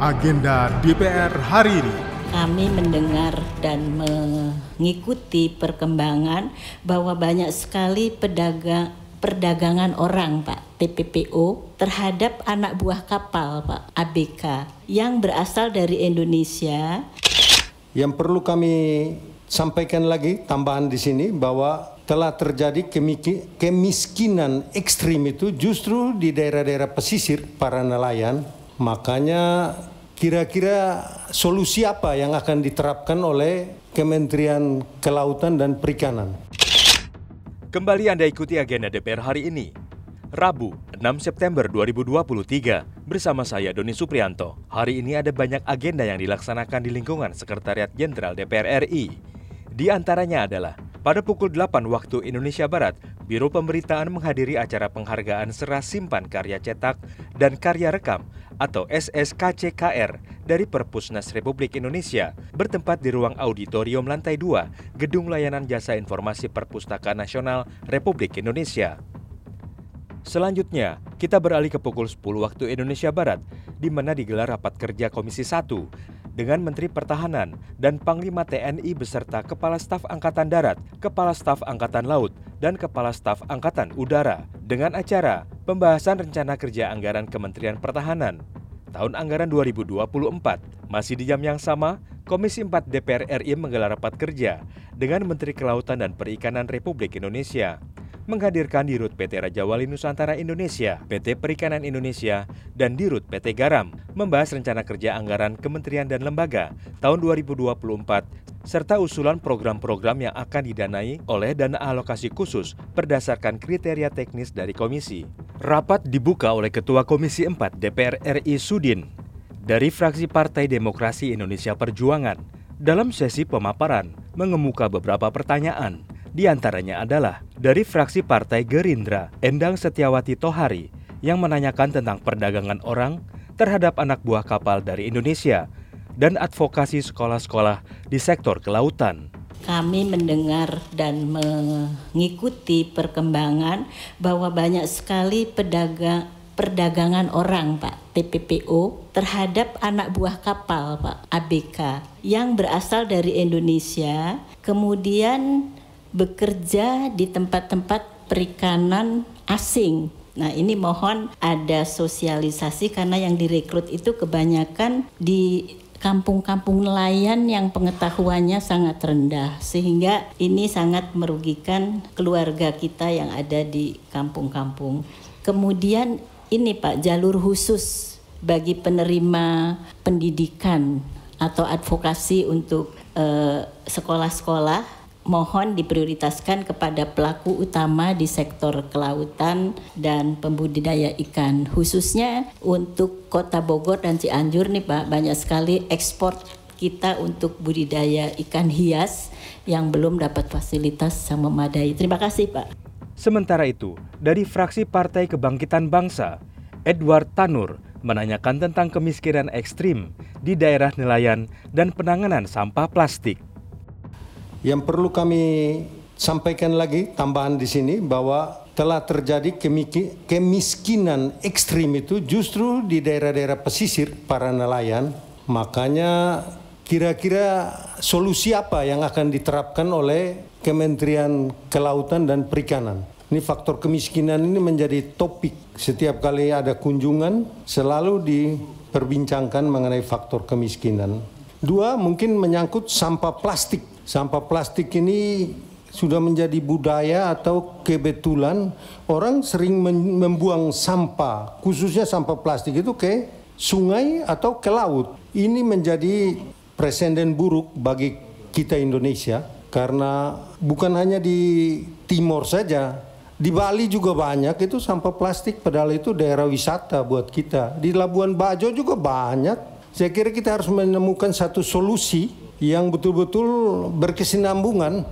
agenda DPR hari ini. Kami mendengar dan mengikuti perkembangan bahwa banyak sekali pedagang perdagangan orang Pak TPPO terhadap anak buah kapal Pak ABK yang berasal dari Indonesia. Yang perlu kami sampaikan lagi tambahan di sini bahwa telah terjadi kemiskinan ekstrim itu justru di daerah-daerah pesisir para nelayan. Makanya kira-kira solusi apa yang akan diterapkan oleh Kementerian Kelautan dan Perikanan? Kembali Anda ikuti agenda DPR hari ini. Rabu, 6 September 2023, bersama saya Doni Suprianto. Hari ini ada banyak agenda yang dilaksanakan di lingkungan Sekretariat Jenderal DPR RI. Di antaranya adalah pada pukul 8 waktu Indonesia Barat, Biro Pemberitaan menghadiri acara penghargaan serah simpan karya cetak dan karya rekam atau SSKCKR dari Perpusnas Republik Indonesia bertempat di ruang auditorium lantai 2 Gedung Layanan Jasa Informasi Perpustakaan Nasional Republik Indonesia. Selanjutnya, kita beralih ke pukul 10 waktu Indonesia Barat, di mana digelar rapat kerja Komisi 1 dengan Menteri Pertahanan dan Panglima TNI beserta Kepala Staf Angkatan Darat, Kepala Staf Angkatan Laut, dan Kepala Staf Angkatan Udara dengan acara pembahasan rencana kerja anggaran Kementerian Pertahanan tahun anggaran 2024. Masih di jam yang sama, Komisi 4 DPR RI menggelar rapat kerja dengan Menteri Kelautan dan Perikanan Republik Indonesia menghadirkan Dirut PT Raja Wali Nusantara Indonesia, PT Perikanan Indonesia, dan Dirut PT Garam membahas rencana kerja anggaran kementerian dan lembaga tahun 2024 serta usulan program-program yang akan didanai oleh dana alokasi khusus berdasarkan kriteria teknis dari komisi. Rapat dibuka oleh Ketua Komisi 4 DPR RI Sudin dari fraksi Partai Demokrasi Indonesia Perjuangan dalam sesi pemaparan mengemuka beberapa pertanyaan di antaranya adalah dari fraksi Partai Gerindra, Endang Setiawati Tohari, yang menanyakan tentang perdagangan orang terhadap anak buah kapal dari Indonesia dan advokasi sekolah-sekolah di sektor kelautan. Kami mendengar dan mengikuti perkembangan bahwa banyak sekali pedagang perdagangan orang Pak TPPO terhadap anak buah kapal Pak ABK yang berasal dari Indonesia kemudian bekerja di tempat-tempat perikanan asing. Nah, ini mohon ada sosialisasi karena yang direkrut itu kebanyakan di kampung-kampung nelayan yang pengetahuannya sangat rendah sehingga ini sangat merugikan keluarga kita yang ada di kampung-kampung. Kemudian ini Pak jalur khusus bagi penerima pendidikan atau advokasi untuk eh, sekolah-sekolah uh, mohon diprioritaskan kepada pelaku utama di sektor kelautan dan pembudidaya ikan khususnya untuk Kota Bogor dan Cianjur nih Pak banyak sekali ekspor kita untuk budidaya ikan hias yang belum dapat fasilitas yang memadai. Terima kasih Pak. Sementara itu, dari fraksi Partai Kebangkitan Bangsa, Edward Tanur menanyakan tentang kemiskinan ekstrim di daerah nelayan dan penanganan sampah plastik. Yang perlu kami sampaikan lagi tambahan di sini bahwa telah terjadi kemiskinan ekstrim itu justru di daerah-daerah pesisir para nelayan. Makanya kira-kira solusi apa yang akan diterapkan oleh Kementerian Kelautan dan Perikanan? Ini faktor kemiskinan ini menjadi topik setiap kali ada kunjungan selalu diperbincangkan mengenai faktor kemiskinan. Dua, mungkin menyangkut sampah plastik sampah plastik ini sudah menjadi budaya atau kebetulan orang sering membuang sampah, khususnya sampah plastik itu ke sungai atau ke laut. Ini menjadi presiden buruk bagi kita Indonesia karena bukan hanya di timur saja, di Bali juga banyak itu sampah plastik padahal itu daerah wisata buat kita. Di Labuan Bajo juga banyak. Saya kira kita harus menemukan satu solusi yang betul-betul berkesinambungan.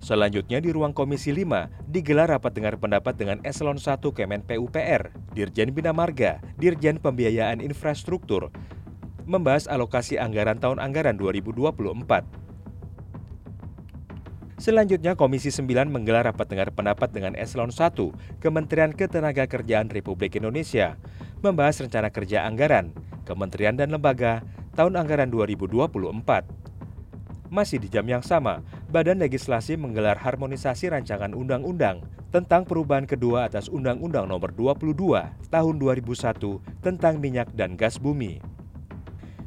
Selanjutnya di ruang Komisi 5 digelar rapat dengar pendapat dengan Eselon 1 Kemen PUPR, Dirjen Bina Marga, Dirjen Pembiayaan Infrastruktur, membahas alokasi anggaran tahun anggaran 2024. Selanjutnya Komisi 9 menggelar rapat dengar pendapat dengan Eselon 1 Kementerian Ketenagakerjaan Republik Indonesia membahas rencana kerja anggaran Kementerian dan Lembaga tahun anggaran 2024. Masih di jam yang sama, Badan Legislasi menggelar harmonisasi rancangan undang-undang tentang perubahan kedua atas Undang-Undang Nomor 22 Tahun 2001 tentang minyak dan gas bumi.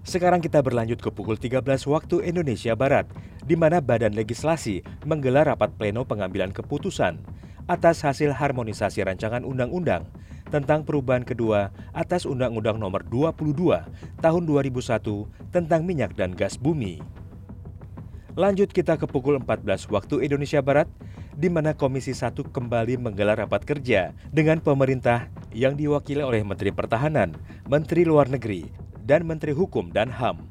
Sekarang kita berlanjut ke pukul 13 waktu Indonesia Barat, di mana Badan Legislasi menggelar rapat pleno pengambilan keputusan atas hasil harmonisasi rancangan undang-undang tentang perubahan kedua atas Undang-Undang Nomor 22 Tahun 2001 tentang minyak dan gas bumi. Lanjut kita ke pukul 14 waktu Indonesia Barat, di mana Komisi 1 kembali menggelar rapat kerja dengan pemerintah yang diwakili oleh Menteri Pertahanan, Menteri Luar Negeri, dan Menteri Hukum dan HAM.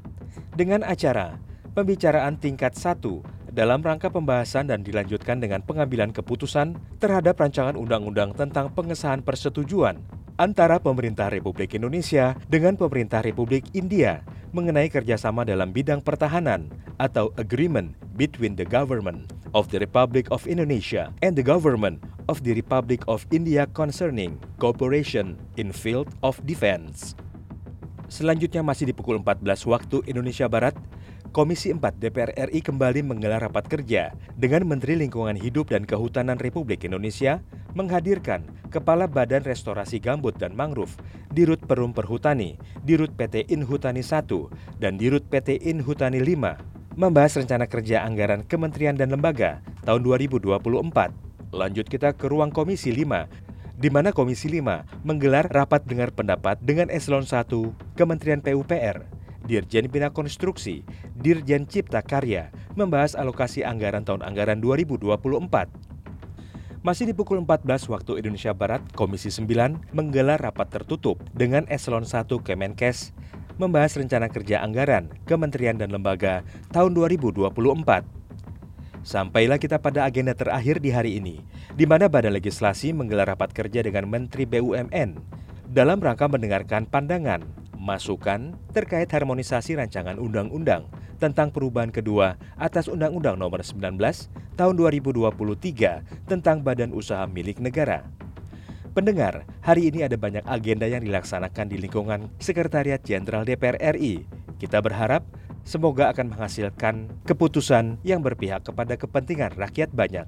Dengan acara pembicaraan tingkat 1 dalam rangka pembahasan dan dilanjutkan dengan pengambilan keputusan terhadap rancangan undang-undang tentang pengesahan persetujuan antara pemerintah Republik Indonesia dengan pemerintah Republik India mengenai kerjasama dalam bidang pertahanan atau Agreement between the Government of the Republic of Indonesia and the Government of the Republic of India concerning cooperation in field of defense. Selanjutnya masih di pukul 14 waktu Indonesia Barat, Komisi 4 DPR RI kembali menggelar rapat kerja dengan Menteri Lingkungan Hidup dan Kehutanan Republik Indonesia menghadirkan Kepala Badan Restorasi Gambut dan Mangrove, Dirut Perum Perhutani, Dirut PT Inhutani 1, dan Dirut PT Inhutani 5 membahas rencana kerja anggaran kementerian dan lembaga tahun 2024. Lanjut kita ke ruang Komisi 5 di mana Komisi 5 menggelar rapat dengar pendapat dengan Eselon 1 Kementerian PUPR Dirjen Bina Konstruksi, Dirjen Cipta Karya membahas alokasi anggaran tahun anggaran 2024. Masih di pukul 14 waktu Indonesia Barat, Komisi 9 menggelar rapat tertutup dengan Eselon 1 Kemenkes membahas rencana kerja anggaran kementerian dan lembaga tahun 2024. Sampailah kita pada agenda terakhir di hari ini, di mana Badan Legislasi menggelar rapat kerja dengan Menteri BUMN dalam rangka mendengarkan pandangan, masukan terkait harmonisasi rancangan undang-undang tentang perubahan kedua atas Undang-Undang Nomor 19 Tahun 2023 tentang Badan Usaha Milik Negara. Pendengar, hari ini ada banyak agenda yang dilaksanakan di lingkungan Sekretariat Jenderal DPR RI. Kita berharap semoga akan menghasilkan keputusan yang berpihak kepada kepentingan rakyat banyak.